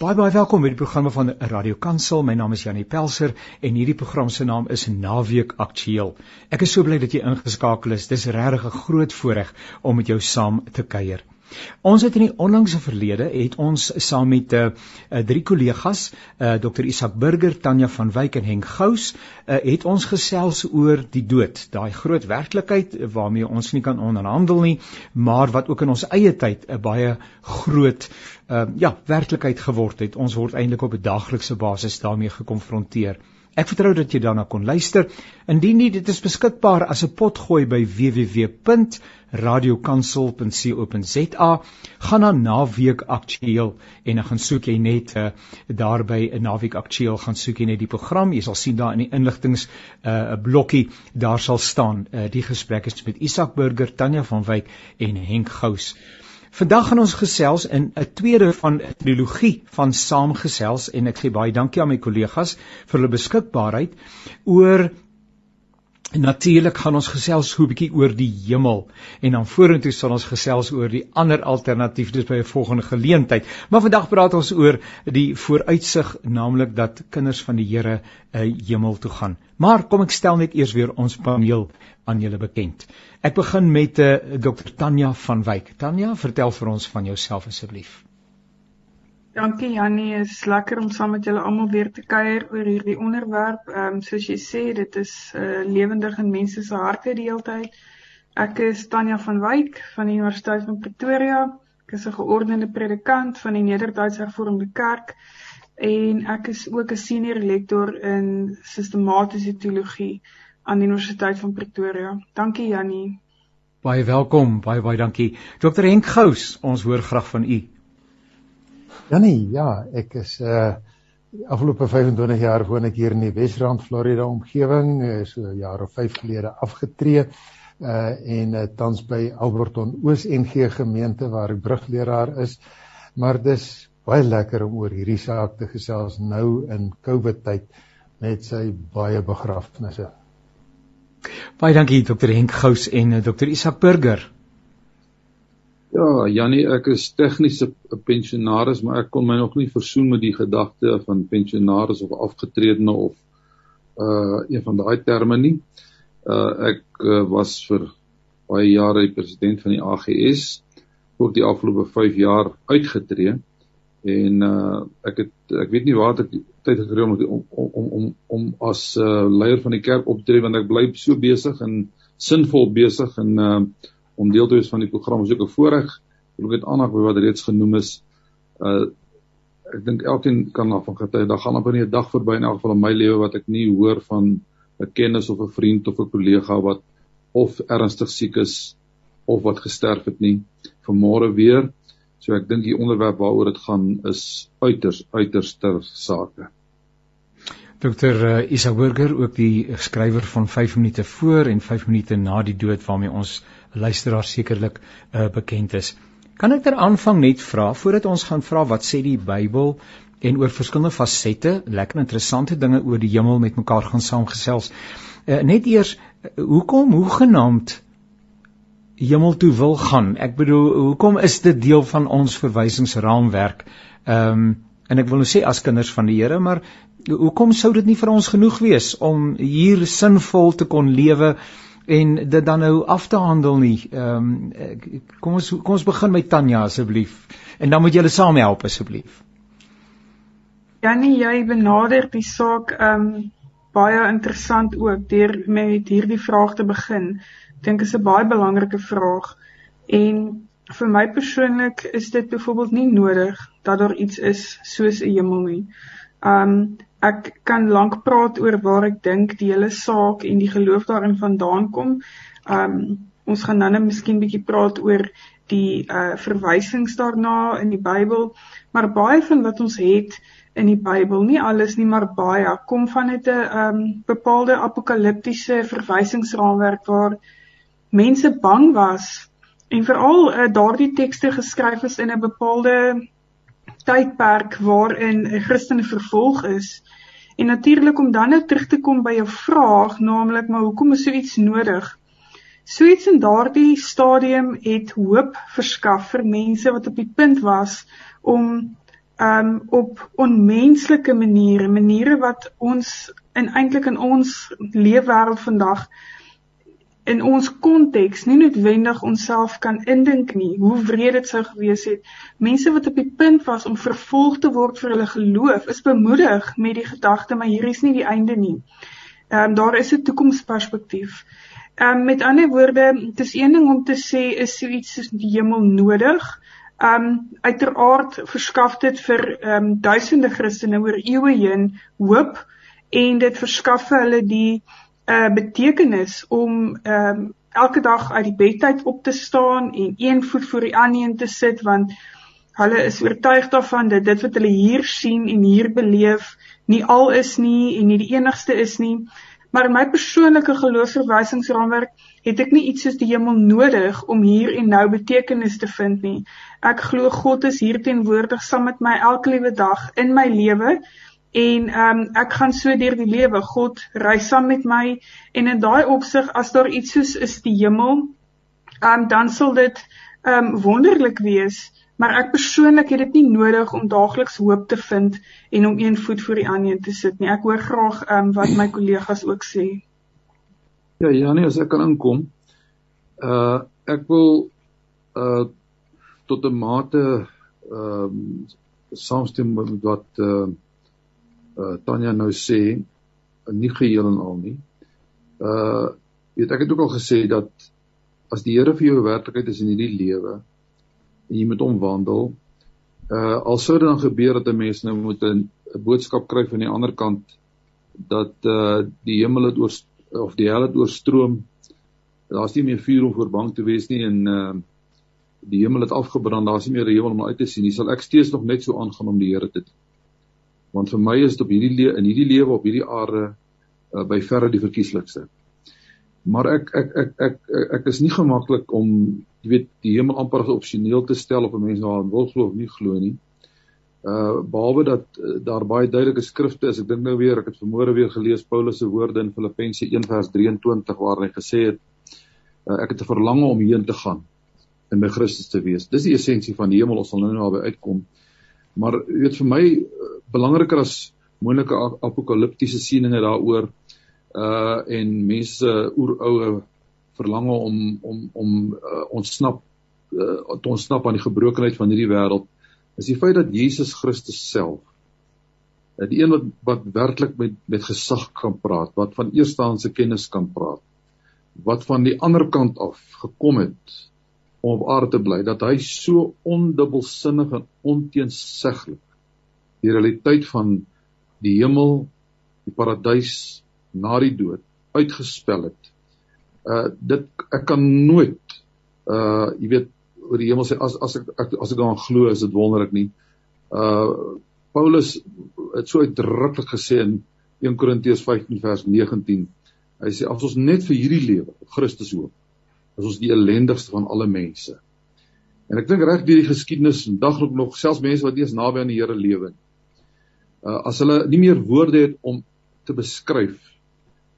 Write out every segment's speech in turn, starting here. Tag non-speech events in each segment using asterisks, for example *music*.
Baie baie welkom by die programme van Radio Kansel. My naam is Janie Pelser en hierdie program se naam is Naweek Aktueel. Ek is so bly dat jy ingeskakel is. Dis regtig 'n groot voorreg om met jou saam te kuier. Ons het in die onlangse verlede het ons saam met uh, drie kollegas, uh, Dr Isak Burger, Tanya van Wyk en Henk Gous, uh, het ons gesels oor die dood, daai groot werklikheid waarmee ons nie kan onderhandel nie, maar wat ook in ons eie tyd 'n baie groot uh, ja, werklikheid geword het. Ons word eintlik op 'n daaglikse basis daarmee gekonfronteer. Ek vertrou dat jy daarna kon luister. Indien nie, dit is beskikbaar as 'n potgooi by www.radiokansel.co.za. Gaan na Naweek Aktueel en dan gaan soek jy net uh, daar by 'n Naweek Aktueel gaan soek jy net die program. Jy sal sien daar in die inligtings 'n uh, blokkie daar sal staan uh, die gesprek is met Isak Burger, Tanya van Wyk en Henk Gous. Vandag gaan ons gesels in 'n tweede van 'n trilogie van saamgesels en ek sê baie dankie aan my kollegas vir hulle beskikbaarheid oor Natuurlik gaan ons gesels 'n bietjie oor die hemel en dan vorentoe sal ons gesels oor die ander alternatief dis by 'n volgende geleentheid. Maar vandag praat ons oor die vooruitsig, naamlik dat kinders van die Here 'n uh, hemel toe gaan. Maar kom ek stel net eers weer ons paneel aan julle bekend. Ek begin met uh, eh, Dr Tanya van Wyk. Tanya, vertel vir ons van jouself asseblief. Dankie Jannie, is lekker om saam met julle almal weer te kuier oor hierdie onderwerp. Ehm um, soos jy sê, dit is uh, lewendig in mense se harte die hele tyd. Ek is Tanya van Wyk van die Universiteit van Pretoria. Ek is 'n geordende predikant van die Nederduitse Hervormde Kerk en ek is ook 'n senior lektor in sistematiese teologie aan die Universiteit van Pretoria. Dankie Jannie. Baie welkom, baie baie dankie. Dr Henk Gous, ons hoor graag van u. Janie, ja, ek is uh afgelope 25 jaar woon ek hier in die Wesrand Florida omgewing, uh, so 'n jaar of 5 gelede afgetree uh en uh, tans by Alberton Oos NG gemeente waar ek brugleraar is. Maar dis baie lekker om oor hierdie saak te gesels nou in COVID tyd met sy baie begrafnisse. Baie dankie Dr Henk Gous en Dr Isak Burger. Ja, Jannie, ek is tegniese pensionaris, maar ek kon my nog nie versoen met die gedagte van pensionaris of afgetredene of uh een van daai terme nie. Uh ek uh, was vir baie jare die president van die AGS, ook die afgelope 5 jaar uitgetree en uh ek het ek weet nie waar ek tyd gekry om om om om om as uh leier van die kerk op te tree want ek bly so besig en sinvol besig en uh om deel te wees van die program is ook 'n voorreg. Ek wil net aanhaak by wat reeds genoem is. Uh ek dink elkeen kan af van getuig, daar gaan amper nie 'n dag verby in elk geval in my lewe wat ek nie hoor van 'n kennis of 'n vriend of 'n kollega wat of ernstig siek is of wat gesterf het nie. Vanmôre weer. So ek dink die onderwerp waaroor dit gaan is uiters uiters ter sake. Dr uh, Isak Burger ook die skrywer van 5 minute voor en 5 minute na die dood waarmee ons luisteraar sekerlik uh, bekend is. Kan ek ter aanvang net vra voordat ons gaan vra wat sê die Bybel en oor verskillende fasette, lekker interessante dinge oor die hemel met mekaar gaan saamgesels. Uh, net eers uh, hoekom hoe genaamd hemel toe wil gaan? Ek bedoel hoekom is dit deel van ons verwysingsraamwerk? Ehm um, en ek wil nou sê as kinders van die Here, maar hoekom sou dit nie vir ons genoeg wees om hier sinvol te kon lewe? En dit dan nou af te handel nie. Ehm um, kom ons kom ons begin met Tanya asseblief. En dan moet julle saam help asseblief. Janie, jy benader die saak ehm um, baie interessant ook deur met hierdie vraag te begin. Dink is 'n baie belangrike vraag en vir my persoonlik is dit byvoorbeeld nie nodig dat daar iets is soos 'n hemel nie. Um ek kan lank praat oor waar ek dink die hele saak en die geloof daarin vandaan kom. Um ons gaan nou net miskien bietjie praat oor die uh verwysings daarna in die Bybel, maar baie van wat ons het in die Bybel, nie alles nie, maar baie kom van 'n um bepaalde apokaliptiese verwysingsraamwerk waar mense bang was en veral uh, daardie tekste geskryf is in 'n bepaalde tydperk waarin 'n Christen vervolg is. En natuurlik om dan nou terug te kom by jou vraag, naamlik maar hoekom is so iets nodig? So iets in daardie stadium het hoop verskaf vir mense wat op die punt was om um op onmenslike maniere, maniere wat ons in eintlik in ons leefwêreld vandag in ons konteks nie noodwendig onsself kan indink nie hoe wreed dit sou gewees het mense wat op die punt was om vervolg te word vir hulle geloof is bemoedig met die gedagte maar hier is nie die einde nie. Ehm um, daar is 'n toekomsperspektief. Ehm um, met ander woorde, dit is een ding om te sê is so iets soos die hemel nodig. Ehm um, uiteraard verskaf dit vir ehm um, duisende Christene oor eeue heen hoop en dit verskaf vir hulle die uh betekenis om ehm um, elke dag uit die bed uit op te staan en een voet voor die ander een te sit want hulle is oortuig daarvan dat dit wat hulle hier sien en hier beleef nie al is nie en nie die enigste is nie. Maar in my persoonlike geloofsverwysingsraamwerk het ek nie iets soos die hemel nodig om hier en nou betekenis te vind nie. Ek glo God is hier teenwoordig saam met my elke liewe dag in my lewe en ehm um, ek gaan so deur die lewe. God ry saam met my en in daai opsig as daar iets soos is die hemel, ehm um, dan sal dit ehm um, wonderlik wees, maar ek persoonlik het dit nie nodig om daagliks hoop te vind en om een voet voor die ander te sit nie. Ek hoor graag ehm um, wat my kollegas ook sê. Ja, Janie, as ek kan inkom. Uh ek wil uh tot 'n mate ehm um, saamstem met wat uh uh Tanya nou sê nie geheel en al nie. Uh weet ek het ook al gesê dat as die Here vir jou werklikheid is in hierdie lewe en jy met hom wandel, uh al sou dit dan gebeur dat 'n mens nou moet 'n boodskap kry van die ander kant dat uh die hemel het oor of die hel het oorstroom. Daar's nie meer vuur om voor bang te wees nie en uh die hemel het afgebrand, daar's nie meer 'n hemel om uit te sien nie. Sal ek steeds nog net so aangaan om die Here te dien want vir my is dit op hierdie in hierdie lewe op hierdie aarde uh, by verre die verkieslikste. Maar ek ek ek ek ek, ek is nie gemaklik om jy weet die hemel amper as opsioneel te stel op 'n mens nou wil glo of nie glo nie. Uh behalwe dat uh, daar baie duidelike skrifte is, ek dink nou weer ek het vanmôre weer gelees Paulus se woorde in Filippense 1:23 waar hy gesê het uh, ek het 'n verlange om hierheen te gaan en by Christus te wees. Dis die essensie van die hemel, ons sal nou nou by uitkom. Maar jy weet vir my belangriker as moontlike apokaliptiese sieninge daaroor uh en mense oeroue verlange om om om uh, ontsnap uh, te ontsnap aan die gebrokenheid van hierdie wêreld is die feit dat Jesus Christus self die een wat wat werklik met met gesag kan praat, wat van eerstehandse kennis kan praat, wat van die ander kant af gekom het om op aarde te bly, dat hy so ondubbelsinnig en onteenseglik die realiteit van die hemel, die paradys na die dood uitgespel het. Uh dit ek kan nooit uh jy weet oor die hemel sê as as ek as ek daaraan glo is dit wonderlik nie. Uh Paulus het so uitdruklik gesê in 1 Korintiërs 15 vers 19. Hy sê as ons net vir hierdie lewe op Christus hoop, is ons die ellendigste van alle mense. En ek dink reg deur die geskiedenis en daglik nog selfs mense wat eers naby aan die Here lewe, uh, as hulle nie meer woorde het om te beskryf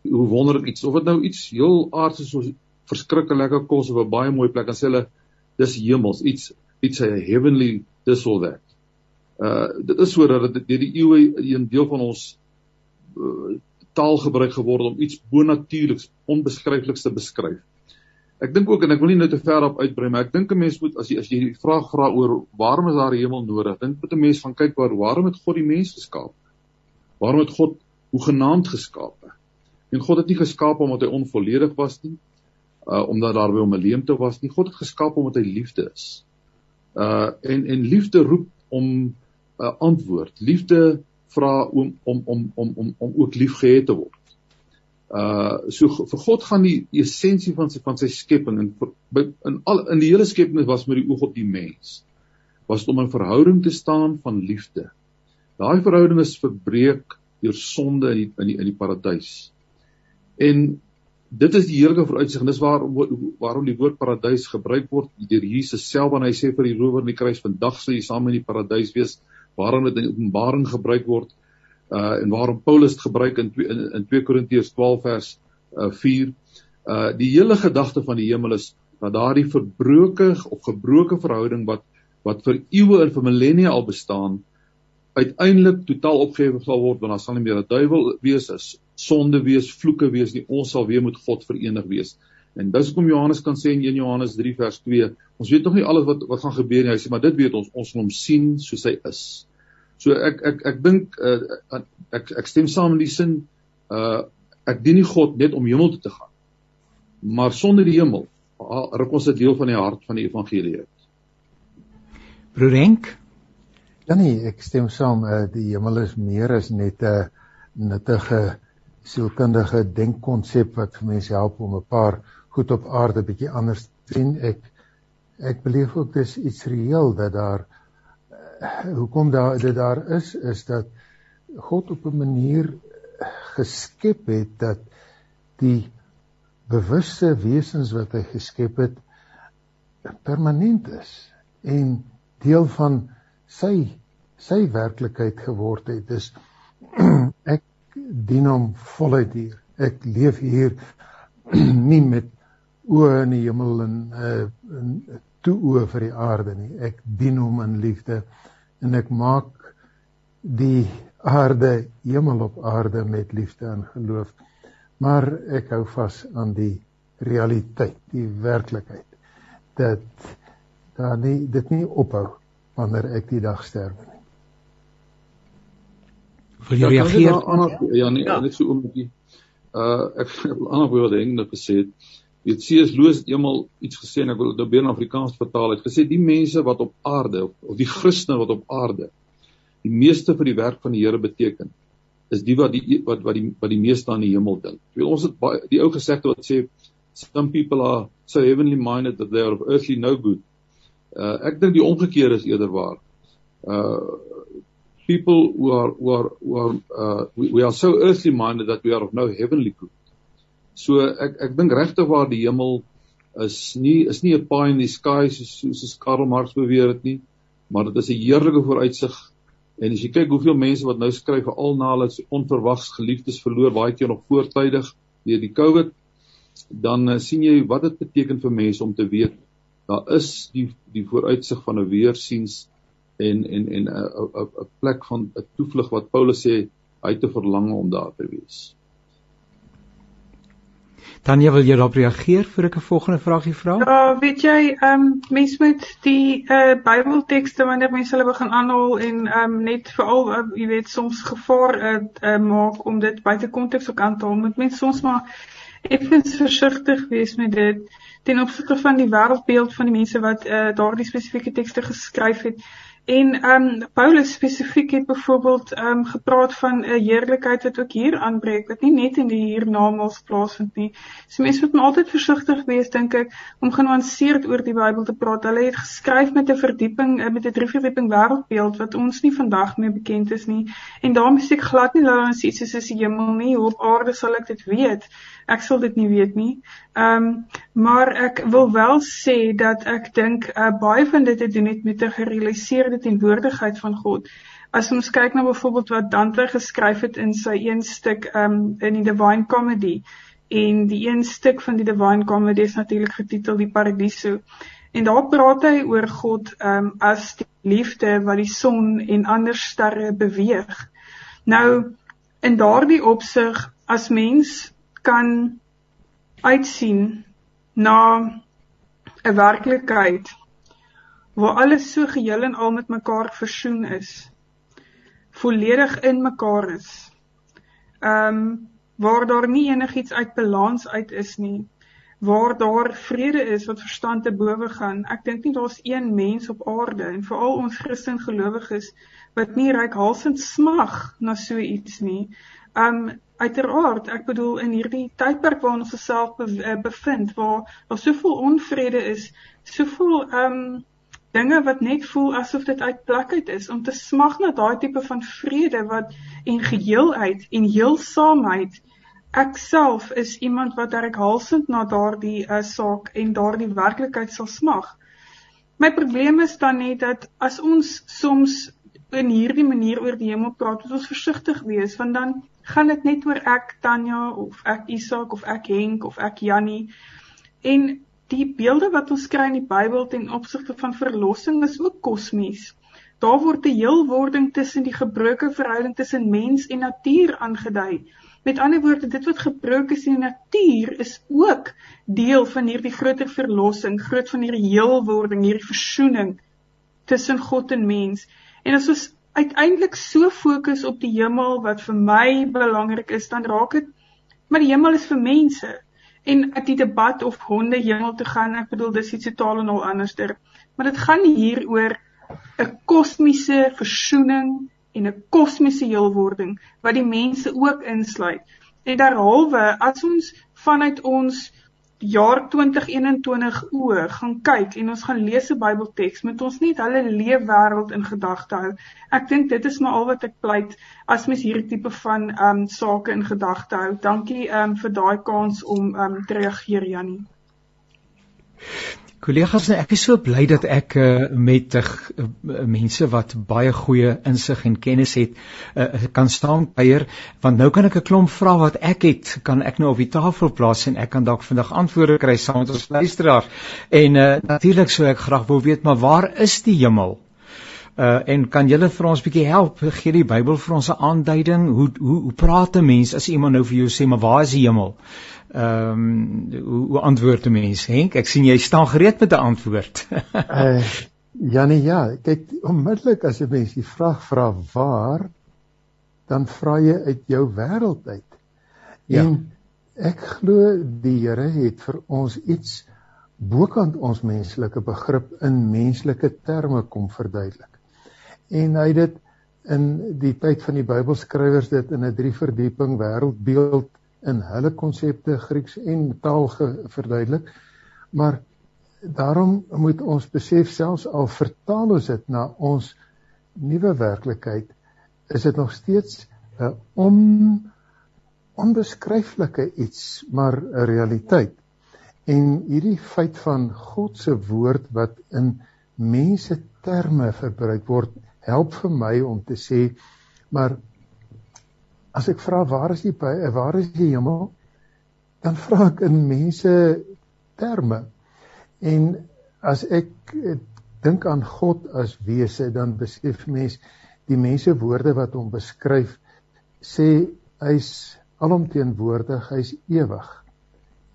hoe wonderlik iets of dit nou iets heel aardse soos verskriklike kos of 'n baie mooi plek dan sê hulle dis hemels iets iets a heavenly this or that. Uh dit is sodat dit deur die eeue 'n deel van ons uh, taal gebruik geword om iets bonatuurliks onbeskryfliks te beskryf. Ek dink ook en ek wil nie nou te ver op uitbrei maar ek dink 'n mens moet as jy as jy die vraag vra oor waarom is daar hemel nodig? Dink moet 'n mens van kyk waar waarom het God die mens geskaap? Waarom het God hoe genaamd geskaap? En God het nie geskaap omdat hy onvolledig was nie, uh omdat daar by hom 'n leemte was nie. God het geskaap omdat hy liefde is. Uh en en liefde roep om 'n uh, antwoord. Liefde vra om om om om om om ook liefgehad te word. Uh so vir God gaan die essensie van sy van sy skepping en in al in die hele skepping was met die oog op die mens. Was om in verhouding te staan van liefde. Daai verhouding is verbreek deur sonde in die, in die in die paradys. En dit is die heerlike vooruitsig en dis waar waarom die woord paradys gebruik word deur Jesus self wanneer hy sê vir die rower in die kruis vandag sal jy saam in die paradys wees waarom dit in Openbaring gebruik word uh en waarom Paulus dit gebruik in in, in 2 Korintiërs 12 vers uh 4 uh die hele gedagte van die hemel is dat daardie verbroke of gebroke verhouding wat wat vir eeue en vir millennia al bestaan uiteindelik totaal opgehef sal word want daar sal nie meer 'n duiwel wees as sonde wees, vloeke wees nie. Ons sal weer met God verenig wees. En dis hoekom Johannes kan sê in 1 Johannes 3 vers 2, ons weet nog nie alles wat wat gaan gebeur nie. Hy sê maar dit weet ons, ons moet hom sien soos hy is. So ek ek ek dink uh, ek ek stem saam in die sin uh ek dien nie God net om hemel toe te gaan. Maar sonder die hemel ruk ons 'n deel van die hart van die evangelie uit. Broerenk? Ja nee, ek stem saam. Uh, die hemel is meer as net 'n uh, nuttige sielkundige denkkonsep wat vir mense help om 'n paar goed op aarde bietjie anders sien. Ek ek beleef ook dis iets reëel dat daar hoekom daar dit daar is is dat God op 'n manier geskep het dat die bewuste wesens wat hy geskep het permanent is en deel van sy sy werklikheid geword het. Dis *clears throat* ek dien hom voluit hier. Ek leef hier *clears throat* nie met oë in die hemel en uh in toe oë vir die aarde nie. Ek dien hom in liefde en ek maak die aarde hemel op aarde met liefde en geloof. Maar ek hou vas aan die realiteit, die werklikheid dat daar nie dit nie ophou wanneer ek die dag sterf nie. Wil jy ja, reageer? Ja, nee, ja. net so oomblikkie. Uh ek wil ander woorde ding net gesê het. Weet C.S. Lewis het eenmal iets gesê en ek wil dit nou weer in Afrikaans vertaal. Hy het gesê die mense wat op aarde of, of die Christene wat op aarde die meeste vir die werk van die Here beteken is die wat die wat wat die wat die meeste aan die hemel dink. Weet ons het baie die ou gesegde wat sê some people are so heavenly minded that they are of earthly no good. Uh ek dink die omgekeerde is eerder waar. Uh people who are who are who are uh, we, we are so earthly minded that we are of no heavenly good. So ek ek dink regtig waar die hemel is nie is nie 'n pie in the sky soos soos Karl Marx beweer het nie, maar dit is 'n heerlike vooruitsig. En as jy kyk hoeveel mense wat nou skryf veral na hulle onverwags geliefdes verloor baie keer nog voortydig deur die COVID, dan uh, sien jy wat dit beteken vir mense om te weet daar is die die vooruitsig van 'n weersiens en en en 'n 'n plek van 'n toevlug wat Paulus sê hy te verlang om daar te wees. Tanya, wil jy daarop reageer vir ek 'n volgende vraagie vra? Ja, weet jy, ehm um, mense met die uh Bybeltekste wanneer mense hulle begin aanhaal en ehm um, net veral uh, jy weet soms gevaar uh, uh maak om dit buite konteks ook aan te haal, moet mense soms maar effens versigtig wees met dit ten opsigte van die wêreldbeeld van die mense wat uh daardie spesifieke tekste geskryf het. En ehm um, Paulus spesifiek het byvoorbeeld ehm um, gepraat van 'n heerlikheid wat ook hier aanbreek wat nie net in die hiernamaals plaasvind nie. So mense moet altyd versigtig wees dink ek om genuanceerd oor die Bybel te praat. Hulle het geskryf met 'n verdieping eh, met 'n drie verdieping wêreldbeeld wat ons nie vandag meer bekend is nie. En daarom sê ek glad nie dat ons iets soos die hemel nie. Hoe op aarde sal ek dit weet? Ek sal dit nie weet nie. Ehm um, maar ek wil wel sê dat ek dink uh, baie van dit het doen net met 'n gerealiseerde teenwoordigheid van God. As ons kyk na byvoorbeeld wat Dante geskryf het in sy een stuk ehm um, in die Divine Comedy en die een stuk van die Divine Comedy is natuurlik getitel Die Paradiso. En daar praat hy oor God ehm um, as die liefde wat die son en ander sterre beweeg. Nou in daardie opsig as mens kan uitsien na 'n werklikheid waar alles so geheel en al met mekaar versoen is volledig in mekaar is ehm um, waar daar nie enigiets uit balans uit is nie waar daar vrede is wat verstand te bowe gaan. Ek dink nie daar's een mens op aarde en veral ons Christen gelowiges wat nie reikhalsend smag na so iets nie. Ehm um, Uiteraard, ek bedoel in hierdie tydperk waarin ons osself eh, bevind waar daar soveel onvrede is, soveel ehm um, dinge wat net voel asof dit uit plek uit is om te smag na daai tipe van vrede wat en geheelheid en heelsaamheid. Ek self is iemand wat reg halsend na daardie uh, saak en daardie werklikheid sal smag. My probleem is dan net dat as ons soms in hierdie manier oor die hemel praat, moet ons versigtig wees want dan gaan dit net oor ek Tanya of ek Isak of ek Henk of ek Jannie. En die beelde wat ons kry in die Bybel ten opsigte van verlossing is ook kosmies. Daar word 'n heelwording tussen die gebroke verhouding tussen mens en natuur aangedui. Met ander woorde, dit wat gebroken is in die natuur is ook deel van hierdie groter verlossing, groot van hierdie heelwording, hierdie versoening tussen God en mens. En as ons uiteindelik so fokus op die hemel wat vir my belangrik is, dan raak dit maar die hemel is vir mense. En uit die debat of honde hemel toe gaan, ek bedoel dis iets totaal en al anderster. Maar dit gaan hier oor 'n kosmiese versoening en 'n kosmiese heelwording wat die mense ook insluit. En derhalwe as ons vanuit ons jaar 2021 oë gaan kyk en ons gaan lees 'n Bybelteks, moet ons net hulle leefwêreld in gedagte hou. Ek dink dit is maar al wat ek pleit as mens hierdie tipe van ehm um, sake in gedagte hou. Dankie ehm um, vir daai kans om ehm um, te reageer Jannie. Kollegas, nou ek is so bly dat ek uh, met uh, mense wat baie goeie insig en kennis het, uh, kan staan kuier, want nou kan ek 'n klomp vrae wat ek het, kan ek nou op die tafel plaas en ek kan dalk vandag antwoorde kry saam met ons luisteraars. En uh, natuurlik sou ek graag wou weet, maar waar is die hemel? Uh en kan julle vir ons bietjie help? Gee die Bybel vir ons 'n aanduiding. Hoe hoe hoe praat 'n mens as iemand nou vir jou sê, "Maar waar is die hemel?" Ehm um, hoe, hoe antwoord 'n mens, Henk? Ek sien jy staan gereed met 'n antwoord. uh *laughs* Janie, ja, kyk onmiddellik as 'n mens die vraag vra waar, dan vra jy uit jou wêreld uit. Ja. En ek glo die Here het vir ons iets bokant ons menslike begrip in menslike terme kom verduidelik. En hy het dit in die tyd van die Bybelskrywers dit in 'n drie verdieping wêreldbeeld in hulle konsepte Grieks en taal verduidelik. Maar daarom moet ons besef selfs al vertaal ons dit na ons nuwe werklikheid, is dit nog steeds 'n on onbeskryflike iets, maar 'n realiteit. En hierdie feit van God se woord wat in mense terme verbruik word, help vir my om te sê maar as ek vra waar is die waar is die hemel? Dan vra ek in mense terme. En as ek dink aan God as wese dan besef mens die mense woorde wat hom beskryf sê hy's alomteenwoordig hy's ewig.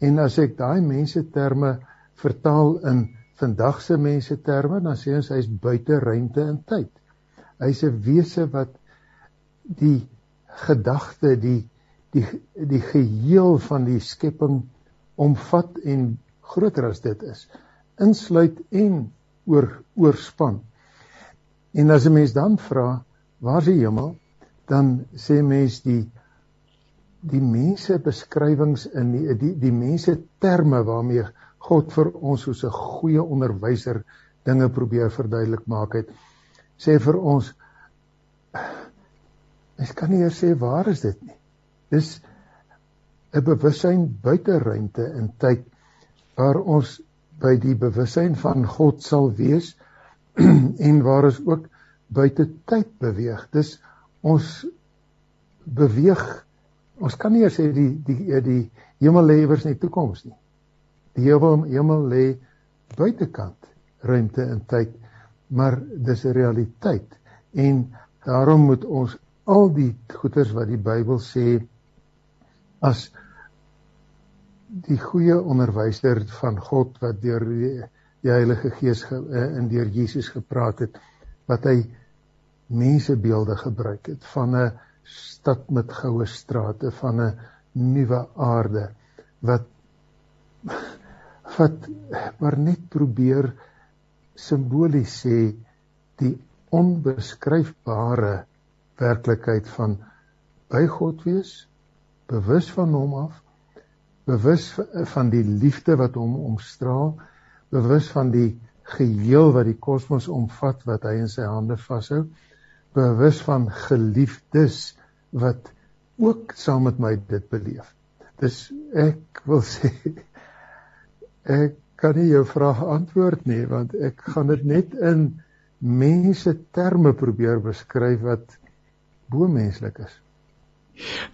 En as ek daai mense terme vertaal in vandag se mense terme dan sê ons hy's buite ruimte en tyd hy's 'n wese wat die gedagte die die die geheel van die skepping omvat en groter as dit is insluit en oor oorspan. En as 'n mens dan vra waar is die hemel? dan sê mens die die mense beskrywings in die die, die mense terme waarmee God vir ons soos 'n goeie onderwyser dinge probeer verduidelik maak het sê vir ons Mens kan nie eers sê waar is dit nie. Dis 'n bewussyn buite ruimte en tyd waar ons by die bewussyn van God sal wees *clears throat* en waar ons ook buite tyd beweeg. Dis ons beweeg. Ons kan nie eers sê die die die hemel lê iewers in die toekoms nie. Die hemel hemel lê buitekant ruimte en tyd, maar dis 'n realiteit. En daarom moet ons al die goeders wat die Bybel sê as die goeie onderwyser van God wat deur die, die Heilige Gees ge, in deur Jesus gepraat het wat hy mensebeelde gebruik het van 'n stad met goue strate van 'n nuwe aarde wat *laughs* wat maar net probeer simbolies sê die onbeskryfbare werklikheid van by God wees, bewus van hom af, bewus van die liefde wat hom omstraal, bewus van die geheel wat die kosmos omvat wat hy in sy hande vashou, bewus van geliefdes wat ook saam met my dit beleef. Dis ek wil *laughs* sê ek kan nie jou vraag antwoord nie want ek gaan dit net in mense terme probeer beskryf wat bo menslik is.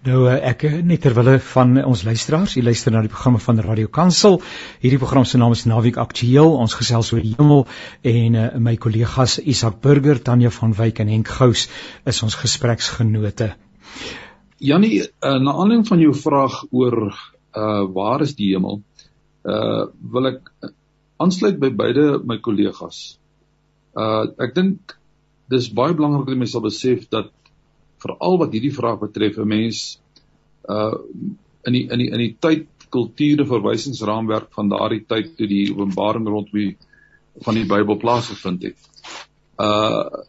Nou eh, ek eh, net terwille van ons luisteraars, jy luister na die programme van Radio Kansel. Hierdie program se naam is Naweek Aktueel. Ons gesels oor die hemel en uh, my kollegas Isak Burger, Tanya van Wyk en Henk Gous is ons gespreksgenote. Jannie, uh, na aanleiding van jou vraag oor uh waar is die hemel? Uh wil ek aansluit by beide my kollegas. Uh ek dink dis baie belangrik dat mense sal besef dat veral wat hierdie vraag betref 'n mens uh in die in die in die tyd kulture verwysingsraamwerk van daardie tyd toe die openbaring rondom die van die Bybel plaasgevind het. Uh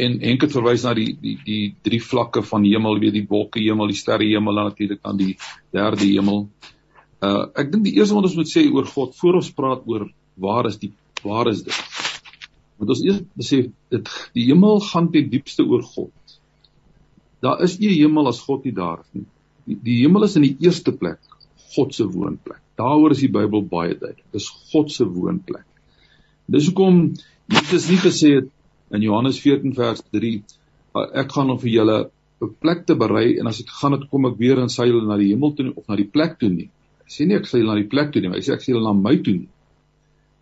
en enkel verwys na die die die drie vlakke van hemel, weet die wolke hemel, die sterre hemel en natuurlik aan die derde hemel. Uh ek dink die eerste wat ons moet sê oor God voor ons praat oor waar is die waar is dit? Want ons eers besef dit die hemel gaan ten diepste oor God daar is nie hemel as God nie daar nie. Die, die hemel is in die eerste plek God se woonplek. Daaroor is die Bybel baie duidelik. Dis God se woonplek. Dis hoekom Jesus nie gesê het in Johannes 14 vers 3 ek gaan om vir julle 'n plek te berei en as ek gaan het kom ek weer en julle na die hemel toe of na die plek toe nie. Hy sê nie ek sê julle na die plek toe nie, hy sê ek sê julle na my toe nie.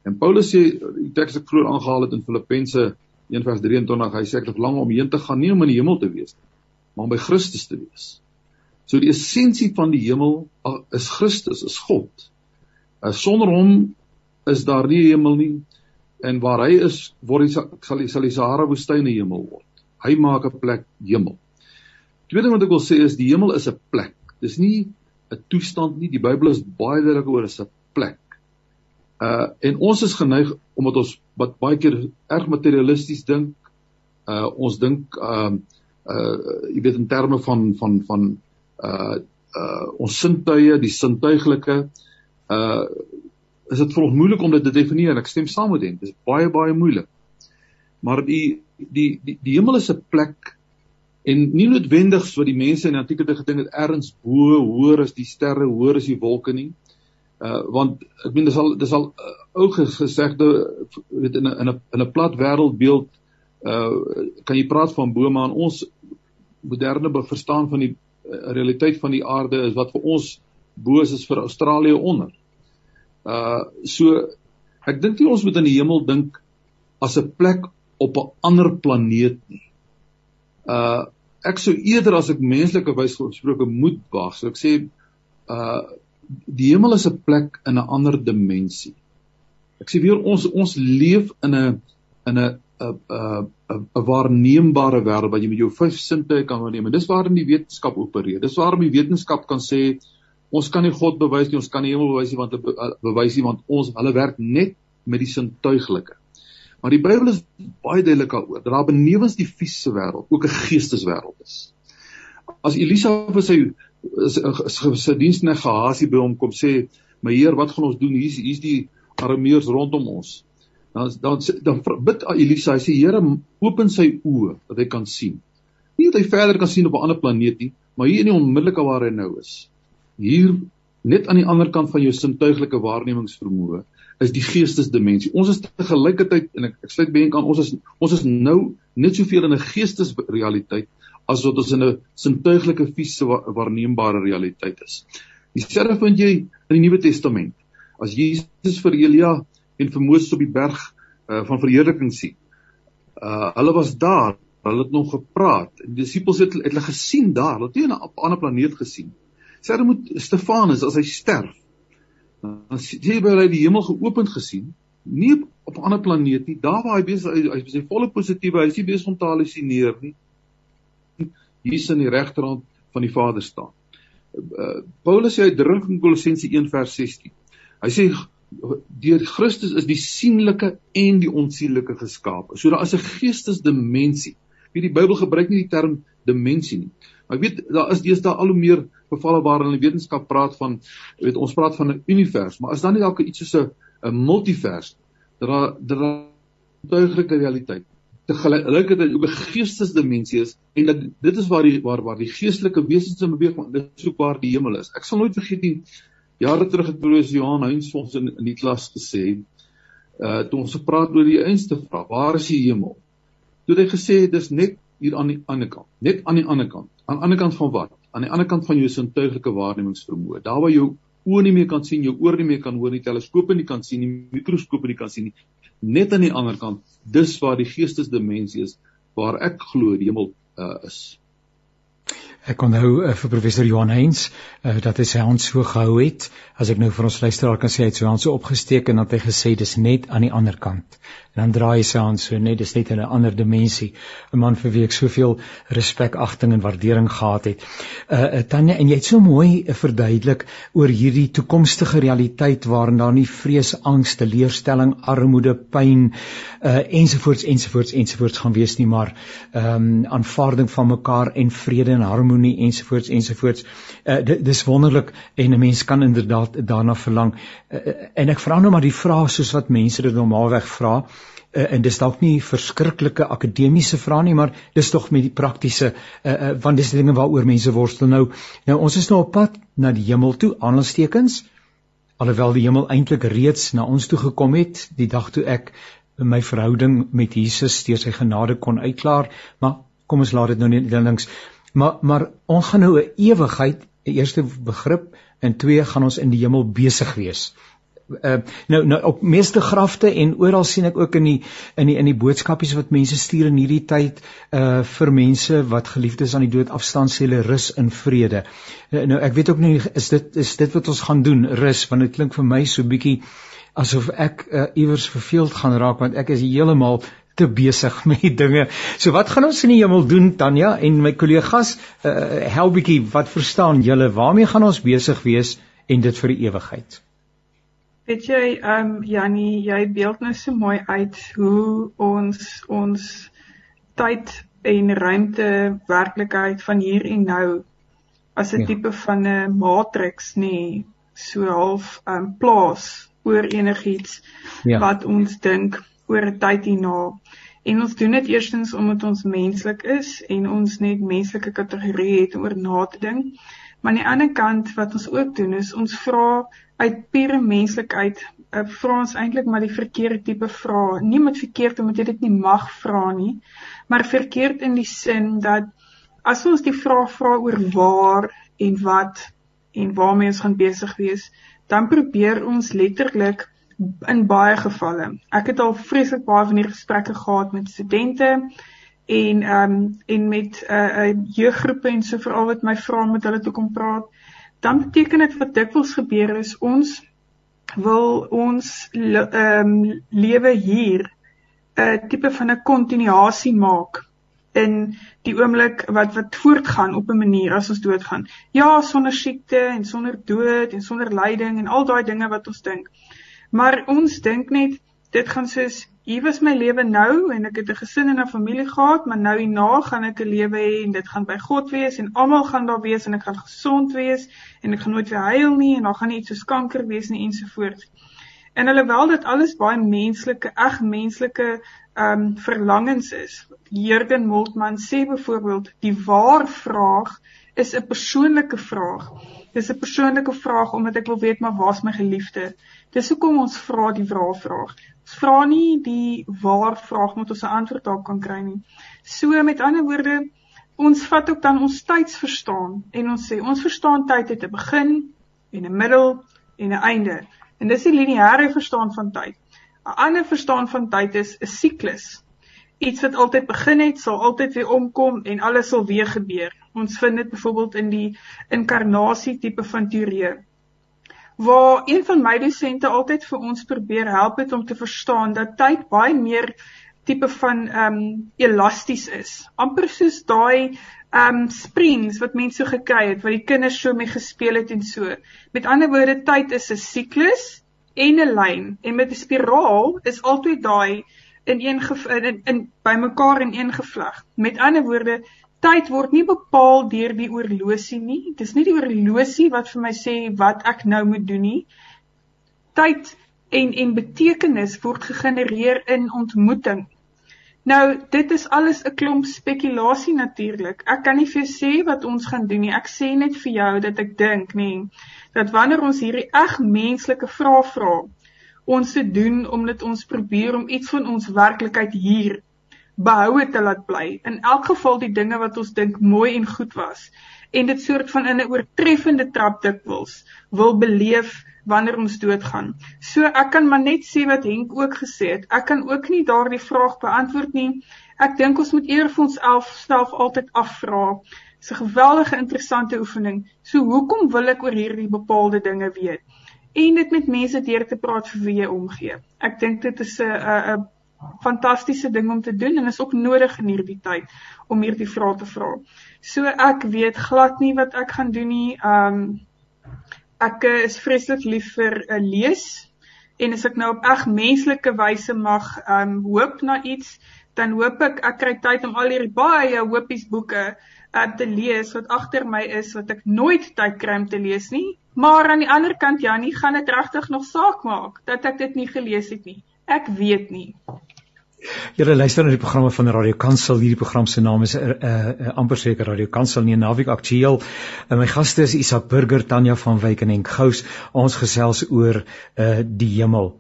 En Paulus sê die teks ek vroeër aangehaal het in Filippense 1 vers 23, hy sê ek het verlang om heen te gaan nie om in die hemel te wees nie maar om by Christus te wees. So die essensie van die hemel is Christus, is God. Uh, sonder hom is daar nie hemel nie en waar hy is, word die sal die sal die Sahara woestyn 'n hemel word. Hy maak 'n plek hemel. Tweede ding wat ek wil sê is die hemel is 'n plek. Dis nie 'n toestand nie. Die Bybel is baie duidelik oor is 'n plek. Uh en ons is geneig omdat ons wat baie keer erg materialisties dink. Uh ons dink ehm uh, uh jy weet in terme van van van uh uh ons sintuie, die sintuiglike uh is dit vir ons moeilik om dit te definieer en ek stem saam met hom. Dit is baie baie moeilik. Maar die die die die hemel is 'n plek en nie noodwendig so die mense in die antieke tyd gedink het ergens bo hoër as die sterre, hoër as die wolke nie. Uh want ek meen dis al dis al uh, ou gesegde weet in 'n in 'n in 'n plat wêreldbeeld uh kan jy praat van bome aan ons moderne verstaan van die uh, realiteit van die aarde is wat vir ons bo is vir Australië onder. Uh so ek dink nie ons moet aan die hemel dink as 'n plek op 'n ander planeet nie. Uh ek sou eerder as ek menslike wys gesproke moet wag, so ek sê uh die hemel is 'n plek in 'n ander dimensie. Ek sê weer ons ons leef in 'n in 'n 'n 'n 'n waarneembare wêreld wat jy met jou vyf sintuie kan waarneem. Dis waarom die wetenskap opereer. Dis waarom die wetenskap kan sê ons kan nie God bewys nie, ons kan nie hemel bewys nie want bewys nie want ons hulle werk net met die sintuiglike. Maar die Bybel is baie duidelik daaroor dat daar benewens die fisiese wêreld ook 'n geesteswêreld is. As Elisa vir sy sy diensneg Gehasie by hom kom sê, "My Heer, wat gaan ons doen? Hier's hier's die Arameërs rondom ons." dan dan dan bid Elisa, hy sê Here, open sy oë dat hy kan sien. Nie dat hy verder kan sien op 'n ander planeet nie, maar hier in die onmiddellike waar hy nou is. Hier net aan die ander kant van jou sintuiglike waarnemingsvermoë is die geestesdimensie. Ons is te gelykertyd en ek, ek sluit by aan ons is ons is nou net soveel in 'n geestesrealiteit as wat ons in 'n sintuiglike fisiese waarneembare realiteit is. Dieselfde vind jy in die Nuwe Testament. As Jesus vir Elia en vir Moses op die berg uh, van verheerliking sien. Uh hulle was daar, hulle het nog gepraat. Die disippels het, het hulle gesien daar, hulle het nie 'n ander planeet gesien. Sê hulle moet Stefanus as hy sterf. Dan sê hy die hemel geopend gesien, nie op 'n ander planeet nie. Daar waar hy besig hy, hy is volle positiewe, hy is nie besig om te halusineer nie. Is in die regterhand van die Vader staan. Uh, Paulus sê drink in Kolossense 1 vers 16. Hy sê deur Christus is die sienlike en die onsienlike geskape. So daar is 'n geestesdimensie. Wie die Bybel gebruik nie die term dimensie nie. Maar ek weet daar is deesdae al hoe meer gevalle waar hulle die wetenskap praat van weet ons praat van 'n univers, maar is dan nie dalk iets soos 'n 'n multivers dat daar dat daar 'n tuiglike realiteit te gelykheid ook 'n geestesdimensie is en dat dit is waar die waar waar die geestelike wesens in beweeg, dit is ook waar die hemel is. Ek sal nooit vergeet nie Jare terug het broer Johan Heinz ons in, in die klas gesê, uh toe ons gepraat oor die einste vraag, waar is die hemel? Toe het hy gesê dis net hier aan die ander kant, net aan die ander kant. Aan die ander kant van wat? Aan die ander kant van jou sintuiglike waarnemingsvermoë. Daar waar jou oë nie meer kan sien, jou oor nie meer kan hoor nie, teleskope nie kan sien nie, mikroskope nie kan sien nie. Net aan die ander kant, dis waar die geestesdimensie is waar ek glo die hemel uh, is. Ek onthou uh, vir professor Johan Heinz uh, dat hy sy hand so gehou het. As ek nou vir ons luisteraar kan sê hy het sy hand so opgesteek en dat hy gesê dis net aan die ander kant dan draai sy hand so net dis net in 'n ander dimensie 'n man vir wie ek soveel respek, agting en waardering gehad het. Uh, Tanya en jy het so mooi uh, verduidelik oor hierdie toekomstige realiteit waarin daar nie vrees, angs, teleurstelling, armoede, pyn uh ensovoorts ensovoorts ensovoorts gaan wees nie, maar ehm um, aanvaarding van mekaar en vrede en harmonie ensovoorts ensovoorts. Uh dis wonderlik en 'n mens kan inderdaad daarna verlang. Uh, en ek vra nou maar die vraag soos wat mense dit normaalweg vra uh, en dis dalk nie verskriklike akademiese vrae nie, maar dis tog met die praktiese uh, uh, want dis dinge waaroor mense worstel nou. Nou ons is nou op pad na die hemel toe, aanstekens. Alhoewel die hemel eintlik reeds na ons toe gekom het die dag toe ek my verhouding met Jesus deur sy genade kon uitklaar, maar kom ons laat dit nou net links. Maar maar ons gaan nou 'n ewigheid, 'n eerste begrip en twee gaan ons in die hemel besig wees uh, nou nou op meeste grafte en oral sien ek ook in die in die in die boodskapies wat mense stuur in hierdie tyd uh vir mense wat geliefdes aan die dood afstaan sê hulle rus in vrede. Uh, nou ek weet ook nie is dit is dit wat ons gaan doen rus want dit klink vir my so bietjie asof ek uh, iewers verveeld gaan raak want ek is heeltemal te besig *laughs* met dinge. So wat gaan ons in die hemel doen Tanya en my kollegas uh help bietjie wat verstaan julle waarmee gaan ons besig wees en dit vir die ewigheid? Weet jy, ehm um, Jannie, jy beeld nou so mooi uit hoe ons ons tyd en ruimte werklikheid van hier en nou as 'n ja. tipe van 'n matrix nê, nee, so half ehm um, plaas oor enigiets ja. wat ons dink oor 'n tyd hierna. En ons doen dit eerstens omdat ons menslik is en ons net menslike kategorie het om oor na te dink. Maar aan die ander kant wat ons ook doen is ons vra uit pure menslikheid uh, vra ons eintlik maar die verkeerde tipe vrae. Nie met verkeerd omdat jy dit nie mag vra nie, maar verkeerd in die sin dat as ons die vraag vra oor waar en wat en waarmee ons gaan besig wees, dan probeer ons letterlik in baie gevalle. Ek het al vreeslik baie van hierdie gesprekke gehad met studente en ehm um, en met 'n uh, uh, jeuggroepe en so veral wat my vra met hulle toe kom praat, dan beteken dit wat dikwels gebeur is ons wil ons ehm um, lewe hier 'n uh, tipe van 'n kontinuasie maak in die oomblik wat wat voortgaan op 'n manier as ons doodgaan. Ja, sonder siekte en sonder dood en sonder lyding en al daai dinge wat ons dink. Maar ons dink net dit gaan soos hier was my lewe nou en ek het 'n gesin en 'n familie gehad, maar nou hierna gaan ek 'n lewe hê en dit gaan by God wees en almal gaan daar wees en ek gaan gesond wees en ek gaan nooit weer huil nie en daar gaan nie iets soos kanker wees nie ensovoorts. En alhoewel dit alles baie menslike, eg menslike ehm um, verlangens is. Jürgen Moltmann sê byvoorbeeld die waar vraag is 'n persoonlike vraag. Dis 'n persoonlike vraag omdat ek wil weet maar waar's my geliefde? Dis hoekom ons vra die waar-vraag. Ons vra nie die waar-vraag moet ons 'n antwoord daarop kan kry nie. So met ander woorde, ons vat ook dan ons tydsverstaan en ons sê ons verstaan tyd het 'n begin en 'n middel en 'n einde. En dis die lineêre verstaan van tyd. 'n Ander verstaan van tyd is 'n siklus. Iets wat altyd begin het, sal altyd weer omkom en alles sal weer gebeur. Ons vind dit byvoorbeeld in die inkarnasie tipe van teorie waar een van my dosente altyd vir ons probeer help het om te verstaan dat tyd baie meer tipe van ehm um, elasties is. amper soos daai ehm um, springs wat mense so gekry het wat die kinders so mee gespeel het en so. Met ander woorde tyd is 'n siklus en 'n lyn en met 'n spiraal is altyd daai in een in, in, in bymekaar in een gevleg. Met ander woorde tyd word nie bepaal deur die oorlosie nie. Dis nie die oorlosie wat vir my sê wat ek nou moet doen nie. Tyd en en betekenis word gegenereer in ontmoeting. Nou, dit is alles 'n klomp spekulasie natuurlik. Ek kan nie vir jou sê wat ons gaan doen nie. Ek sê net vir jou dat ek dink, nê, dat wanneer ons hierdie eg menslike vrae vra, ons se doen omdat ons probeer om iets van ons werklikheid hier behoue te laat bly. In elk geval die dinge wat ons dink mooi en goed was en dit soort van in 'n oortreffende trap dikwels wil beleef wanneer ons doodgaan. So ek kan maar net sê wat Henk ook gesê het. Ek kan ook nie daardie vraag beantwoord nie. Ek dink ons moet eers vir ons self altyd afvra. Dis 'n geweldige interessante oefening. So hoekom wil ek oor hierdie bepaalde dinge weet? En dit met mense deur te praat vir wie jy omgee. Ek dink dit is 'n 'n fantastiese ding om te doen en is ook nodig in hierdie tyd om hierdie vrae te vra. So ek weet glad nie wat ek gaan doen nie. Um ek is vreeslik lief vir 'n uh, lees en as ek nou op eg menslike wyse mag um hoop na iets, dan hoop ek ek kry tyd om al hierdie baie hoopies boeke uh, te lees wat agter my is wat ek nooit tyd kry om te lees nie. Maar aan die ander kant Jannie, gaan dit regtig nog saak maak dat ek dit nie gelees het nie. Ek weet nie. Julle luister na die programme van Radio Kansel. Hierdie program se naam is 'n uh, uh, uh, amper seker Radio Kansel nie naweek aktueel. Uh, my gaste is Isak Burger, Tanya van Wyk en Henk Gous. Ons gesels oor uh, die hemel.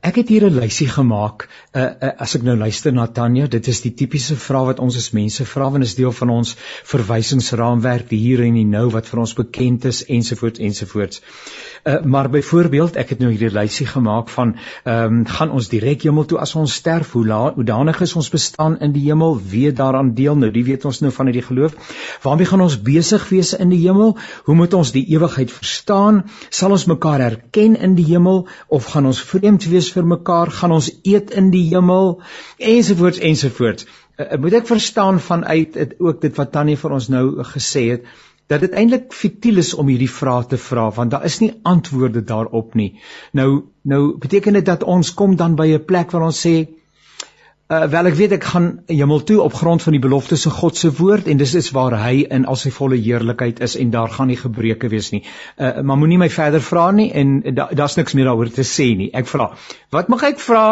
Ek het hier 'n lysie gemaak. Uh, uh, as ek nou luister na Tanya, dit is die tipiese vraag wat ons as mense vra wanneer is deel van ons verwysingsraamwerk hier en die nou wat vir ons bekend is ensovoorts ensovoorts. Uh, maar byvoorbeeld, ek het nou hierdie lysie gemaak van ehm um, gaan ons direk hemel toe as ons sterf? Hoe hoe danig is ons bestaan in die hemel, wie daaraan deel nou, die weet ons nou van die geloof. Waarmee gaan ons besig wees in die hemel? Hoe moet ons die ewigheid verstaan? Sal ons mekaar herken in die hemel of gaan ons vreemd wees vir mekaar? Gaan ons eet in die hemel? Ensovoorts ensovoorts. Uh, moet ek verstaan vanuit dit ook dit wat Tannie vir ons nou gesê het dat dit eintlik futiel is om hierdie vrae te vra want daar is nie antwoorde daarop nie. Nou nou beteken dit dat ons kom dan by 'n plek waar ons sê Uh, wel ek weet ek gaan hemel toe op grond van die beloftes van God se woord en dis is waar hy in al sy volle heerlikheid is en daar gaan nie gebreke wees nie. Uh, maar moenie my verder vra nie en daar's da niks meer daaroor te sê nie. Ek vra, wat mag ek vra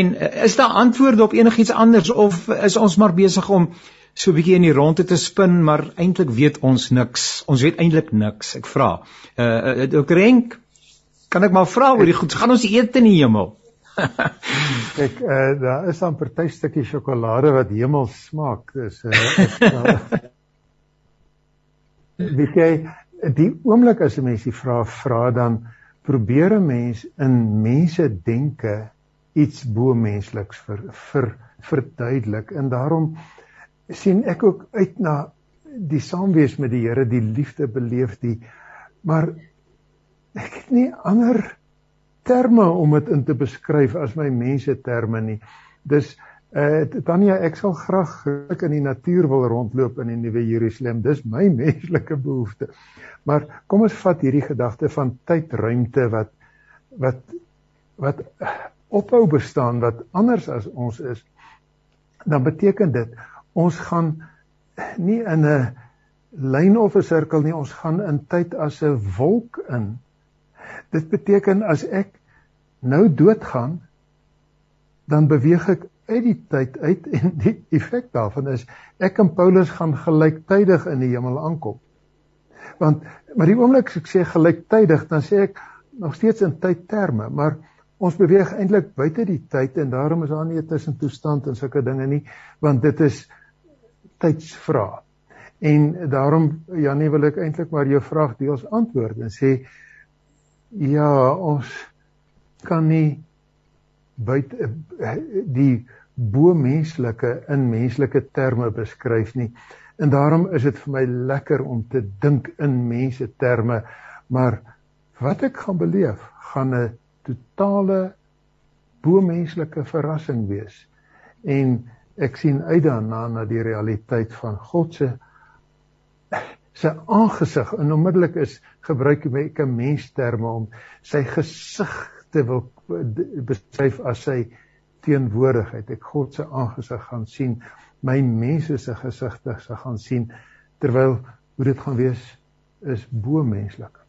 en uh, is daar antwoorde op enigiets anders of is ons maar besig om so 'n bietjie in die ronde te spin maar eintlik weet ons niks. Ons weet eintlik niks. Ek vra. Uh, uh ook Renk, kan ek maar vra oor die goed. Gaan ons eet in die hemel? Kyk, uh, daar is dan party stukkie sjokolade wat hemel smaak. Dis uh, *laughs* weet jy, die oomblik as 'n mens die vraag vra dan probeer 'n mens in mense denke iets bo mensliks vir vir verduidelik en daarom sien ek ook uit na die saamwees met die Here, die liefde beleef die maar ek het nie ander terme om dit in te beskryf as my mense terme nie. Dis eh uh, Tanya, ek sal graag ek in die natuur wil rondloop in die nuwe Jerusalem. Dis my *laughs* menslike behoefte. Maar kom ons vat hierdie gedagte van tyd, ruimte wat wat wat ophou bestaan wat anders as ons is. Dan beteken dit ons gaan nie in 'n lyn of 'n sirkel nie, ons gaan in tyd as 'n wolk in. Dit beteken as ek nou doodgaan, dan beweeg ek uit die tyd uit en *laughs* die effek daarvan is ek en Paulus gaan gelyktydig in die hemel aankom. Want maar die oomblik as ek sê gelyktydig, dan sê ek nog steeds in tydterme, maar ons beweeg eintlik buite die tyd en daarom is daar nie 'n tussentoestand en sulke dinge nie, want dit is tydsvraag. En daarom Janie wil ek eintlik maar jou vraag deels antwoord en sê ja, ons kan nie buite die bo menslike in menslike terme beskryf nie. En daarom is dit vir my lekker om te dink in mense terme, maar wat ek gaan beleef, gaan 'n totale bo menslike verrassing wees. En ek sien uit daarna na die realiteit van God se sy aangesig en onmiddellik is gebruik ek 'n mens terme om sy gesig te wil beskryf as sy teenwoordigheid. Ek God se aangesig gaan sien, my mense se gesigte se gaan sien terwyl hoe dit gaan wees is bo menslik.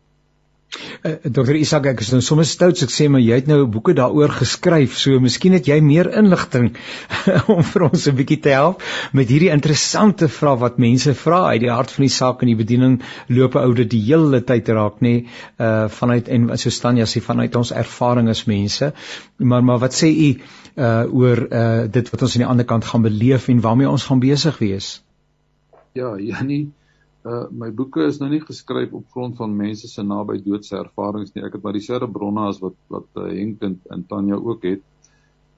Eh, Dr. Isak, ek is nou sommer stout as ek sê maar jy het nou boeke daaroor geskryf, so miskien het jy meer inligting *laughs* om vir ons 'n bietjie te help met hierdie interessante vrae wat mense vra uit die hart van die saak en die bediening loop oude die hele tyd raak nê uh vanuit en so staan jy sê vanuit ons ervaring as mense. Maar maar wat sê u uh oor uh dit wat ons aan die ander kant gaan beleef en waarmee ons gaan besig wees? Ja, Janie, uh my boeke is nou nie geskryf op grond van mense se naby doodse ervarings nie. Ek het maar dieselfde bronne as wat wat uh, Henk en, en Tanya ook het.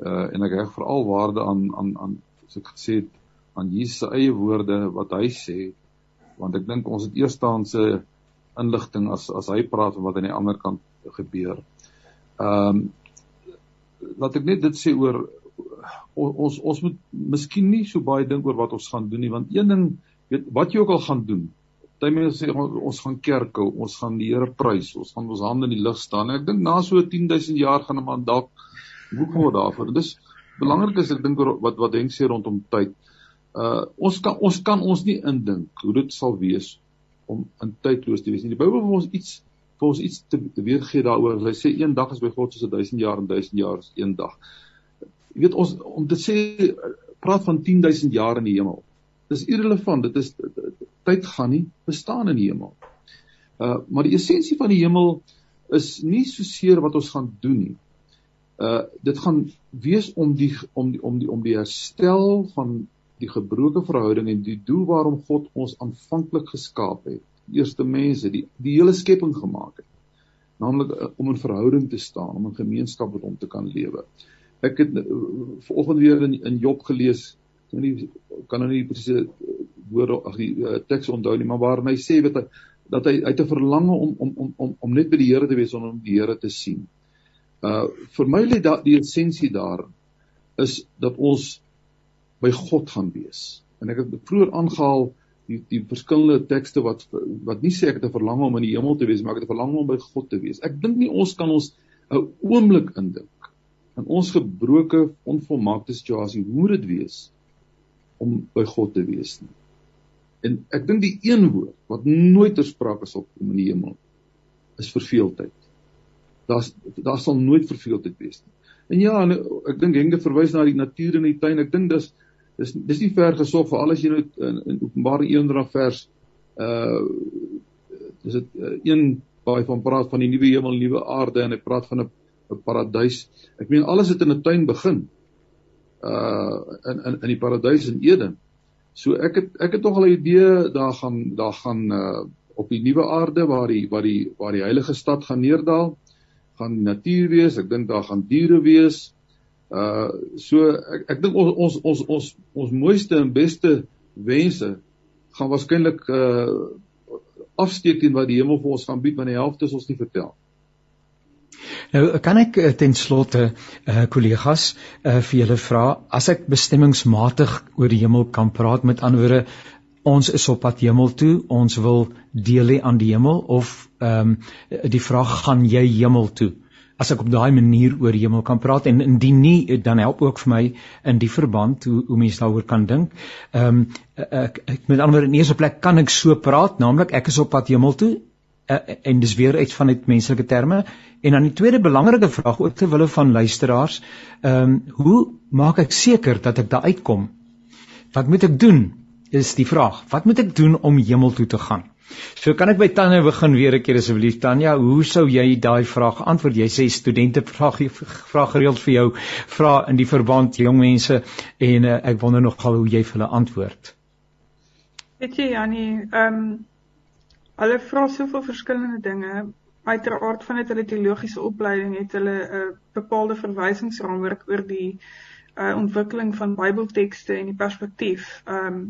Uh en ek reg veral waarde aan aan aan soos ek gesê het aan Jesus se eie woorde wat hy sê want ek dink ons het eerstaanse inligting as as hy praat van wat aan die ander kant gebeur. Ehm um, laat ek net dit sê oor ons ons moet miskien nie so baie dink oor wat ons gaan doen nie want een ding weet wat jy ook al gaan doen. Partymense sê ons gaan kerk hou, ons gaan die Here prys, ons gaan ons hande in die lug staan. Ek dink na so 10000 jaar gaan 'n man dalk boek word daarvoor. Dis belangrik is ek dink wat wat denk sê rondom tyd. Uh ons kan ons kan ons nie indink hoe dit sal wees om in tydloos te wees nie. Die Bybel wil ons iets vir ons iets te, te weet gee daaroor. Hy sê een dag is by God soos 1000 jaar en 1000 jaar is een dag. Jy weet ons om te sê praat van 10000 jaar in die hemel. Dis irrelevant. Dit is tyd gaan nie bestaan in die hemel. Uh maar die essensie van die hemel is nie so seer wat ons gaan doen nie. Uh dit gaan wees om die om die om die om die herstel van die gebroke verhouding en die doel waarom God ons aanvanklik geskaap het. Die eerste mense, die die hele skepping gemaak het. Naamlik uh, om in verhouding te staan, om in gemeenskap met hom te kan lewe. Ek het uh, vanoggend weer in, in Job gelees nou nie kan nou nie presiese woorde ag die uh, teks onthou nie, maar waar hy sê weet hy dat hy uit 'n verlange om om om om om net by die Here te wees en om die Here te sien. Uh vir my lê daai die essensie daar is dat ons by God gaan wees. En ek het vroeër aangehaal die die verskillende tekste wat wat nie sê ek het 'n verlange om in die hemel te wees, maar ek het 'n verlange om by God te wees. Ek dink nie ons kan ons 'n oomblik indink in ons gebroke onvolmaakte situasie hoe dit wees om by God te wees nie. En ek dink die een woord wat nooit ter sprake sal kom in die hemel is verveeldheid. Daar's daar sal nooit verveeldheid wees nie. En ja, en ek dink Henke verwys na die natuur in die tuin. Ek dink dis dis dis nie ver gesof vir al as jy nou in, in Openbaring 1 vers uh dis dit uh, een waar hy van praat van die nuwe hemel nuwe aarde en hy praat van 'n paradys. Ek meen alles het in 'n tuin begin uh in in in die paradys in Eden. So ek het ek het tog al 'n idee daar gaan daar gaan uh op die nuwe aarde waar die waar die waar die heilige stad gaan neerdal, gaan natuur wees. Ek dink daar gaan diere wees. Uh so ek ek dink ons ons ons ons ons mooiste en beste wense gaan waarskynlik uh afsteek teen wat die hemel vir ons gaan bied, want die helfte is ons nie vertel. Nou kan ek uh, ten slotte uh kollegas uh vir julle vra as ek bestemmingsmatig oor die hemel kan praat met anderwoorde ons is op pad hemel toe ons wil deel hê aan die hemel of ehm um, die vraag gaan jy hemel toe as ek op daai manier oor hemel kan praat en indien nie dan help ook vir my in die verband hoe hoe mense daaroor kan dink. Ehm um, ek, ek met ander woorde in eerste plek kan ek so praat, naamlik ek is op pad hemel toe en dis weer uit van dit menslike terme. En dan die tweede belangrike vraag ook te wille van luisteraars ehm um, hoe maak ek seker dat ek daar uitkom? Wat moet ek doen? Is die vraag. Wat moet ek doen om hemel toe te gaan? So kan ek by Tanya begin weer 'n keer asseblief. Tanya hoe sou jy daai vraag antwoord? Jy sê studente vra vra gereeld vir jou vra in die verband jong mense en uh, ek wonder nogal hoe jy vir hulle antwoord. Weet jy Janie ehm um Hulle vra soveel verskillende dinge. Uiteraard vanuit hulle teologiese opleiding het hulle 'n uh, bepaalde verwysingsraamwerk oor die uh, ontwikkeling van Bybeltekste en die perspektief. Ehm um,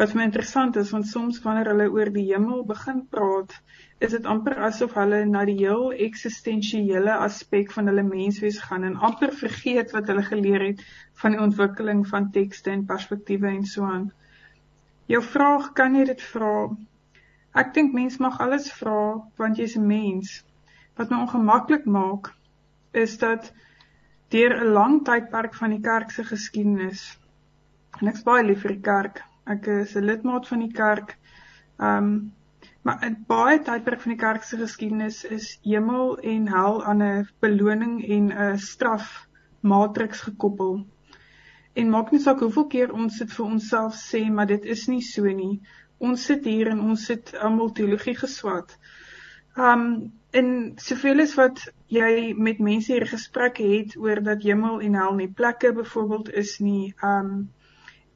wat my interessant is want soms wanneer hulle oor die hemel begin praat, is dit amper asof hulle na die heel eksistensiële aspek van hulle menswees gaan en amper vergeet wat hulle geleer het van die ontwikkeling van tekste en perspektiewe en so aan. Jou vraag kan jy dit vra Ek dink mens mag alles vra want jy's 'n mens. Wat my ongemaklik maak is dat deur 'n lang tydperk van die kerk se geskiedenis en ek's baie lief vir die kerk. Ek is 'n lidmaat van die kerk. Um Maar in baie tydperk van die kerk se geskiedenis is hemel en hel aan 'n beloning en 'n straf matriks gekoppel. En maak nie saak hoeveel keer ons dit vir onsself sê, maar dit is nie so nie. Ons sit hier en ons sit almal teologie geswat. Um in soveel as wat jy met mense hier gesprekke het oor dat hemel en hel nie plekke byvoorbeeld is nie, um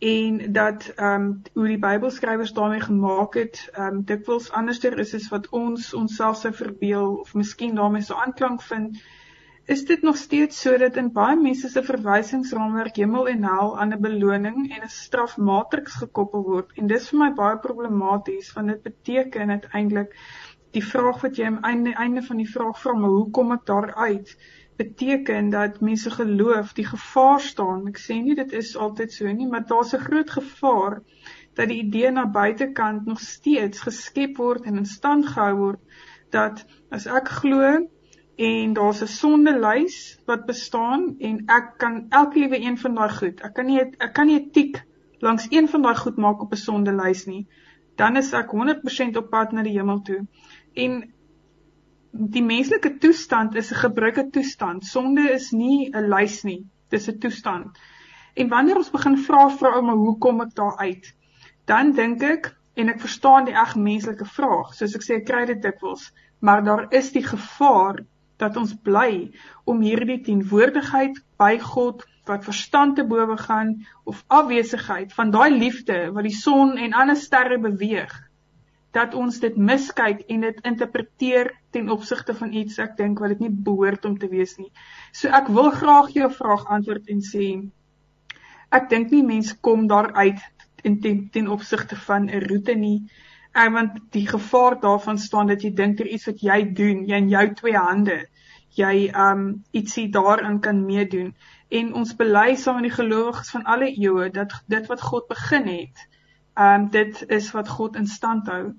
en dat um hoe die Bybelskrywers daarmee gemaak het, um dikwels anderster is as wat ons onsself sou verbeel of miskien daarmee so aanklank vind, is dit nog steeds so dat in baie mense se verwysingsraamwerk hemel en hel aan 'n beloning en 'n strafmatriks gekoppel word en dis vir my baie problematies want dit beteken uiteindelik die vraag wat jy aan einde einde van die vraag vra, maar hoe kom ek daar uit? Beteken dat mense geloof die gevaar staan. Ek sê nie dit is altyd so nie, maar daar's 'n groot gevaar dat die idee na buitekant nog steeds geskep word en in stand gehou word dat as ek glo en daar's 'n sondelys wat bestaan en ek kan elke liewe een van daai goed. Ek kan nie ek kan nie 'n tik langs een van daai goed maak op 'n sondelys nie. Dan is ek 100% op pad na die hemel toe. En die menslike toestand is 'n gebruike toestand. Sonde is nie 'n lys nie. Dis 'n toestand. En wanneer ons begin vra vra ouma hoe kom ek daar uit? Dan dink ek en ek verstaan die eg menslike vraag. Soos ek sê, ek kry dit dikwels, maar daar is die gevaar dat ons bly om hierdie teenwoordigheid by God wat verstand te bowe gaan of afwesigheid van daai liefde wat die son en ander sterre beweeg dat ons dit miskyk en dit interpreteer ten opsigte van iets ek dink wat dit nie behoort om te wees nie. So ek wil graag jou vraag antwoord en sê ek dink nie mense kom daar uit in ten, ten opsigte van 'n roete nie. Ek want die gevaar daarvan staan dat jy dink ter iets wat jy doen, jy in jou twee hande, jy um ietsie daarin kan meedoen. En ons bely saam met die gelowiges van alle eeue dat dit wat God begin het, um, dit is wat God in stand hou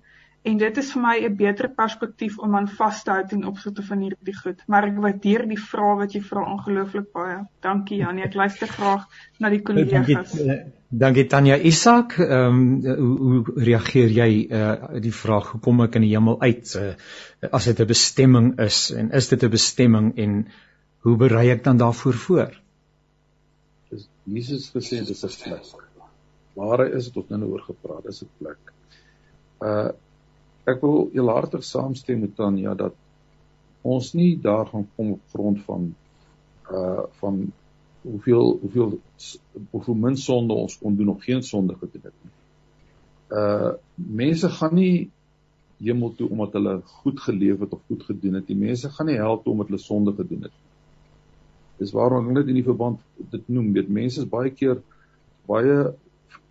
en dit is vir my 'n beter perspektief om aan vas te hou ten opsigte van hierdie goed. Maar ek waardeer die vrae wat jy vra ongelooflik baie. Dankie Janie, ek luister graag na die kollegas. Dankie, uh, dankie Tanya Isak. Ehm um, hoe, hoe reageer jy uh die vraag hoe kom ek in die hemel uit uh, as dit 'n bestemming is en is dit 'n bestemming en hoe berei ek dan daarvoor voor? Dis Jesus gesê dis 'n plek waar is het ons nou oor gepraat is 'n plek. Uh ek wil eelhartig saamstem met Tanya dat ons nie daar gaan kom op grond van uh van hoeveel hoeveel hoeveel min sonde ons kon doen of geen sonde gedoen het nie. Uh mense gaan nie hemel toe omdat hulle goed geleef het of goed gedoen het. Die mense gaan nie hel toe omdat hulle sonde gedoen het. Dis waarom ek net in die verband dit noem, weet mense is baie keer baie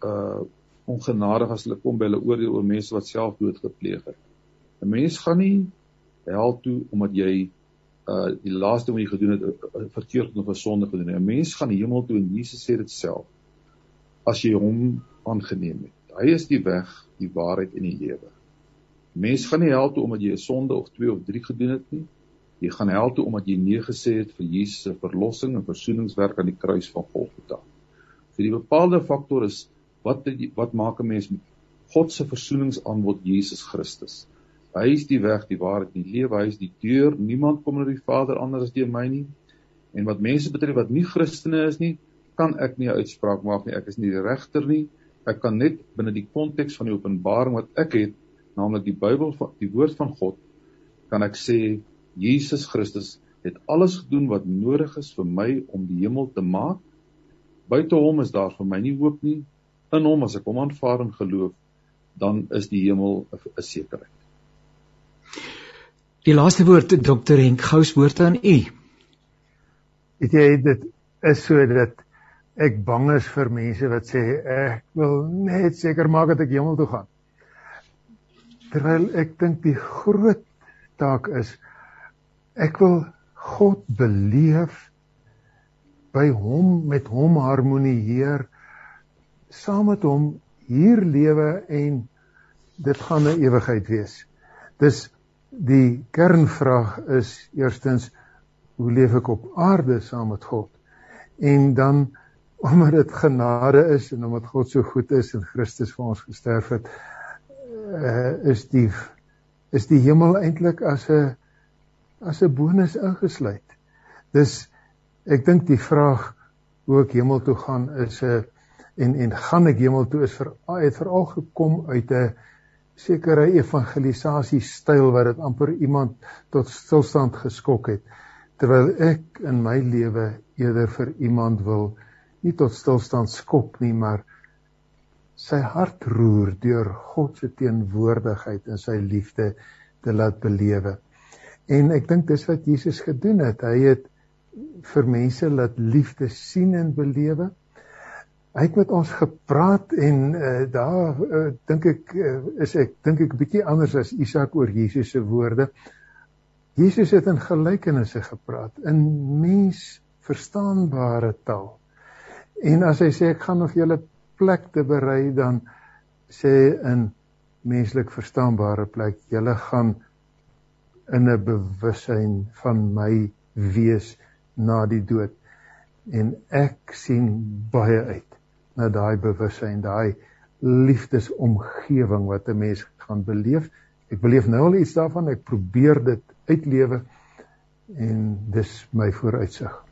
uh ongenadig as hulle kom by hulle oordeel oor mense wat selfdood gepleeg het. 'n Mens gaan nie hel toe omdat jy uh die laaste wat jy gedoen het uh, verkeerd of 'n sonde gedoen het. 'n Mens gaan hemel toe en Jesus sê dit self. As jy hom aangeneem het. Hy is die weg, die waarheid en die lewe. Mens gaan nie hel toe omdat jy 'n sonde of 2 of 3 gedoen het nie. Jy gaan hel toe omdat jy nee gesê het vir Jesus se verlossing en versoeningswerk aan die kruis van Golgotha. So die bepaalde faktor is wat wat maak 'n mens met God se versoeningsaanbod Jesus Christus? Hy is die weg, die waarheid en die lewe. Hy is die deur. Niemand kom na die Vader anders as deur my nie. En wat mense betref wat nie Christene is nie, kan ek nie 'n uitspraak maak nie. Ek is nie die regter nie. Ek kan net binne die konteks van die openbaring wat ek het, naamlik die Bybel, die woord van God, kan ek sê Jesus Christus het alles gedoen wat nodig is vir my om die hemel te maak. Buite hom is daar vir my nie hoop nie in hom as ek hom aanvaar en geloof, dan is die hemel 'n sekerheid. Die laaste woord Dr. Henk Gous woord aan u. Weet jy dit is so dat ek bang is vir mense wat sê ek wil net seker maak dat ek hemel toe gaan. Terwyl ek dink die groot taak is ek wil God beleef by hom met hom harmonieer saam met hom hier lewe en dit gaan 'n ewigheid wees. Dis die kernvraag is eerstens hoe leef ek op aarde saam met God? En dan omdat dit genade is en omdat God so goed is en Christus vir ons gesterf het, uh, is die is die hemel eintlik as 'n as 'n bonus ingesluit. Dis ek dink die vraag hoe ek hemel toe gaan is 'n en en gaan ek hemel toe is vir het veral gekom uit 'n sekere evangelisasie styl wat dit amper iemand tot stilstand geskok het terwyl ek in my lewe eerder vir iemand wil nie tot stilstand skop nie maar sy hart roer deur God se teenwoordigheid en sy liefde te laat belewe. En ek dink dis wat Jesus gedoen het. Hy het vir mense laat liefde sien en belewe hy het met ons gepraat en uh, daar uh, dink ek uh, is ek dink ek bietjie anders as Isak oor Jesus se woorde. Jesus het in gelykenisse gepraat in mens verstaanbare taal. En as hy sê ek gaan nog julle plek te berei dan sê in menslik verstaanbare plek julle gaan in 'n bewussyn van my wees na die dood en ek sien baie uit na daai bewussyn, daai liefdesomgewing wat 'n mens gaan beleef. Ek beleef nou al iets daarvan, ek probeer dit uitlewe en dis my vooruitsig.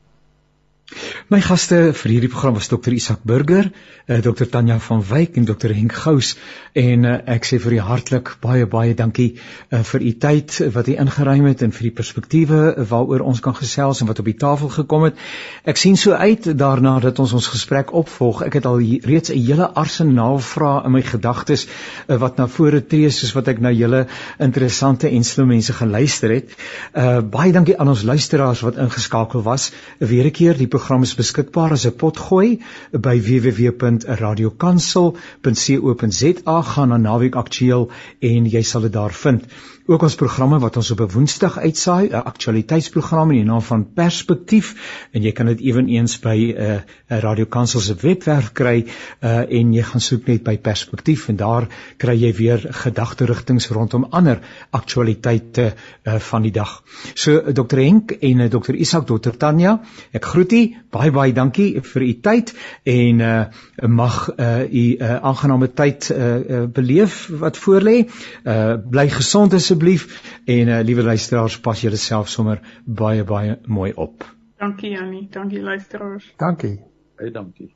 My gaste vir hierdie program was Dr. Isak Burger, uh, Dr. Tanya van Wyk en Dr. Henk Gous en uh, ek sê vir u hartlik baie baie dankie uh, vir u tyd wat u ingeruim het en vir die perspektiewe waaroor ons kan gesels en wat op die tafel gekom het. Ek sien so uit daarna dat ons ons gesprek opvolg. Ek het al reeds 'n hele arsenaal vrae in my gedagtes uh, wat na vore tree soos wat ek na julle interessante en slim mense geluister het. Uh, baie dankie aan ons luisteraars wat ingeskakel was. Weer 'n keer die program is beskikbaar as 'n potgooi by www.radiokansel.co.za gaan na naweek aktueel en jy sal dit daar vind ook ons programme wat ons op 'n Woensdag uitsaai, 'n aktualiteitsprogram in die naam van Perspektief en jy kan dit ewenigs by 'n uh, 'n Radio Kansel se webwerf kry uh, en jy gaan soek net by Perspektief en daar kry jy weer gedagterigtings rondom ander aktualiteite uh, van die dag. So Dr Henk en uh, Dr Isak Dr Tanya, ek groet u, baie baie dankie vir u tyd en uh, mag uh, u 'n uh, aangename tyd uh, uh, beleef wat voorlê. Uh, bly gesond as asseblief en uh, liewe luisteraars pas julle self sommer baie baie mooi op. Dankie Jannie, dankie luisteraars. Dankie. Baie dankie.